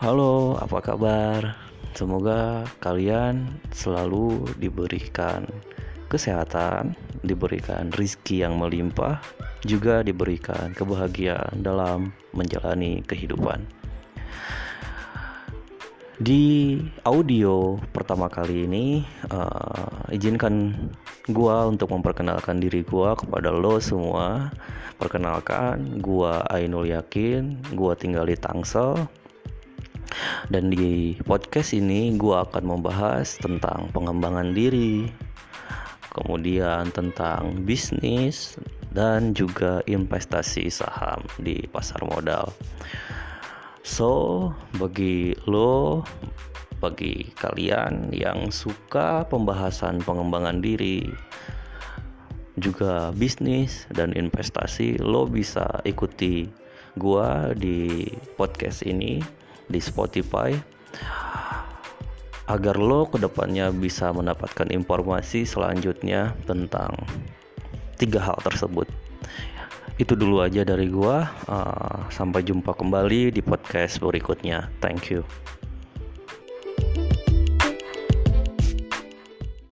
Halo, apa kabar? Semoga kalian selalu diberikan kesehatan, diberikan rizki yang melimpah, juga diberikan kebahagiaan dalam menjalani kehidupan. Di audio pertama kali ini, uh, izinkan gua untuk memperkenalkan diri gua kepada lo semua. Perkenalkan, gua Ainul Yakin, gua tinggal di Tangsel. Dan di podcast ini gua akan membahas tentang pengembangan diri, kemudian tentang bisnis dan juga investasi saham di pasar modal. So, bagi lo, bagi kalian yang suka pembahasan pengembangan diri, juga bisnis dan investasi, lo bisa ikuti gua di podcast ini di Spotify agar lo ke depannya bisa mendapatkan informasi selanjutnya tentang tiga hal tersebut. Itu dulu aja dari gua. Uh, sampai jumpa kembali di podcast berikutnya. Thank you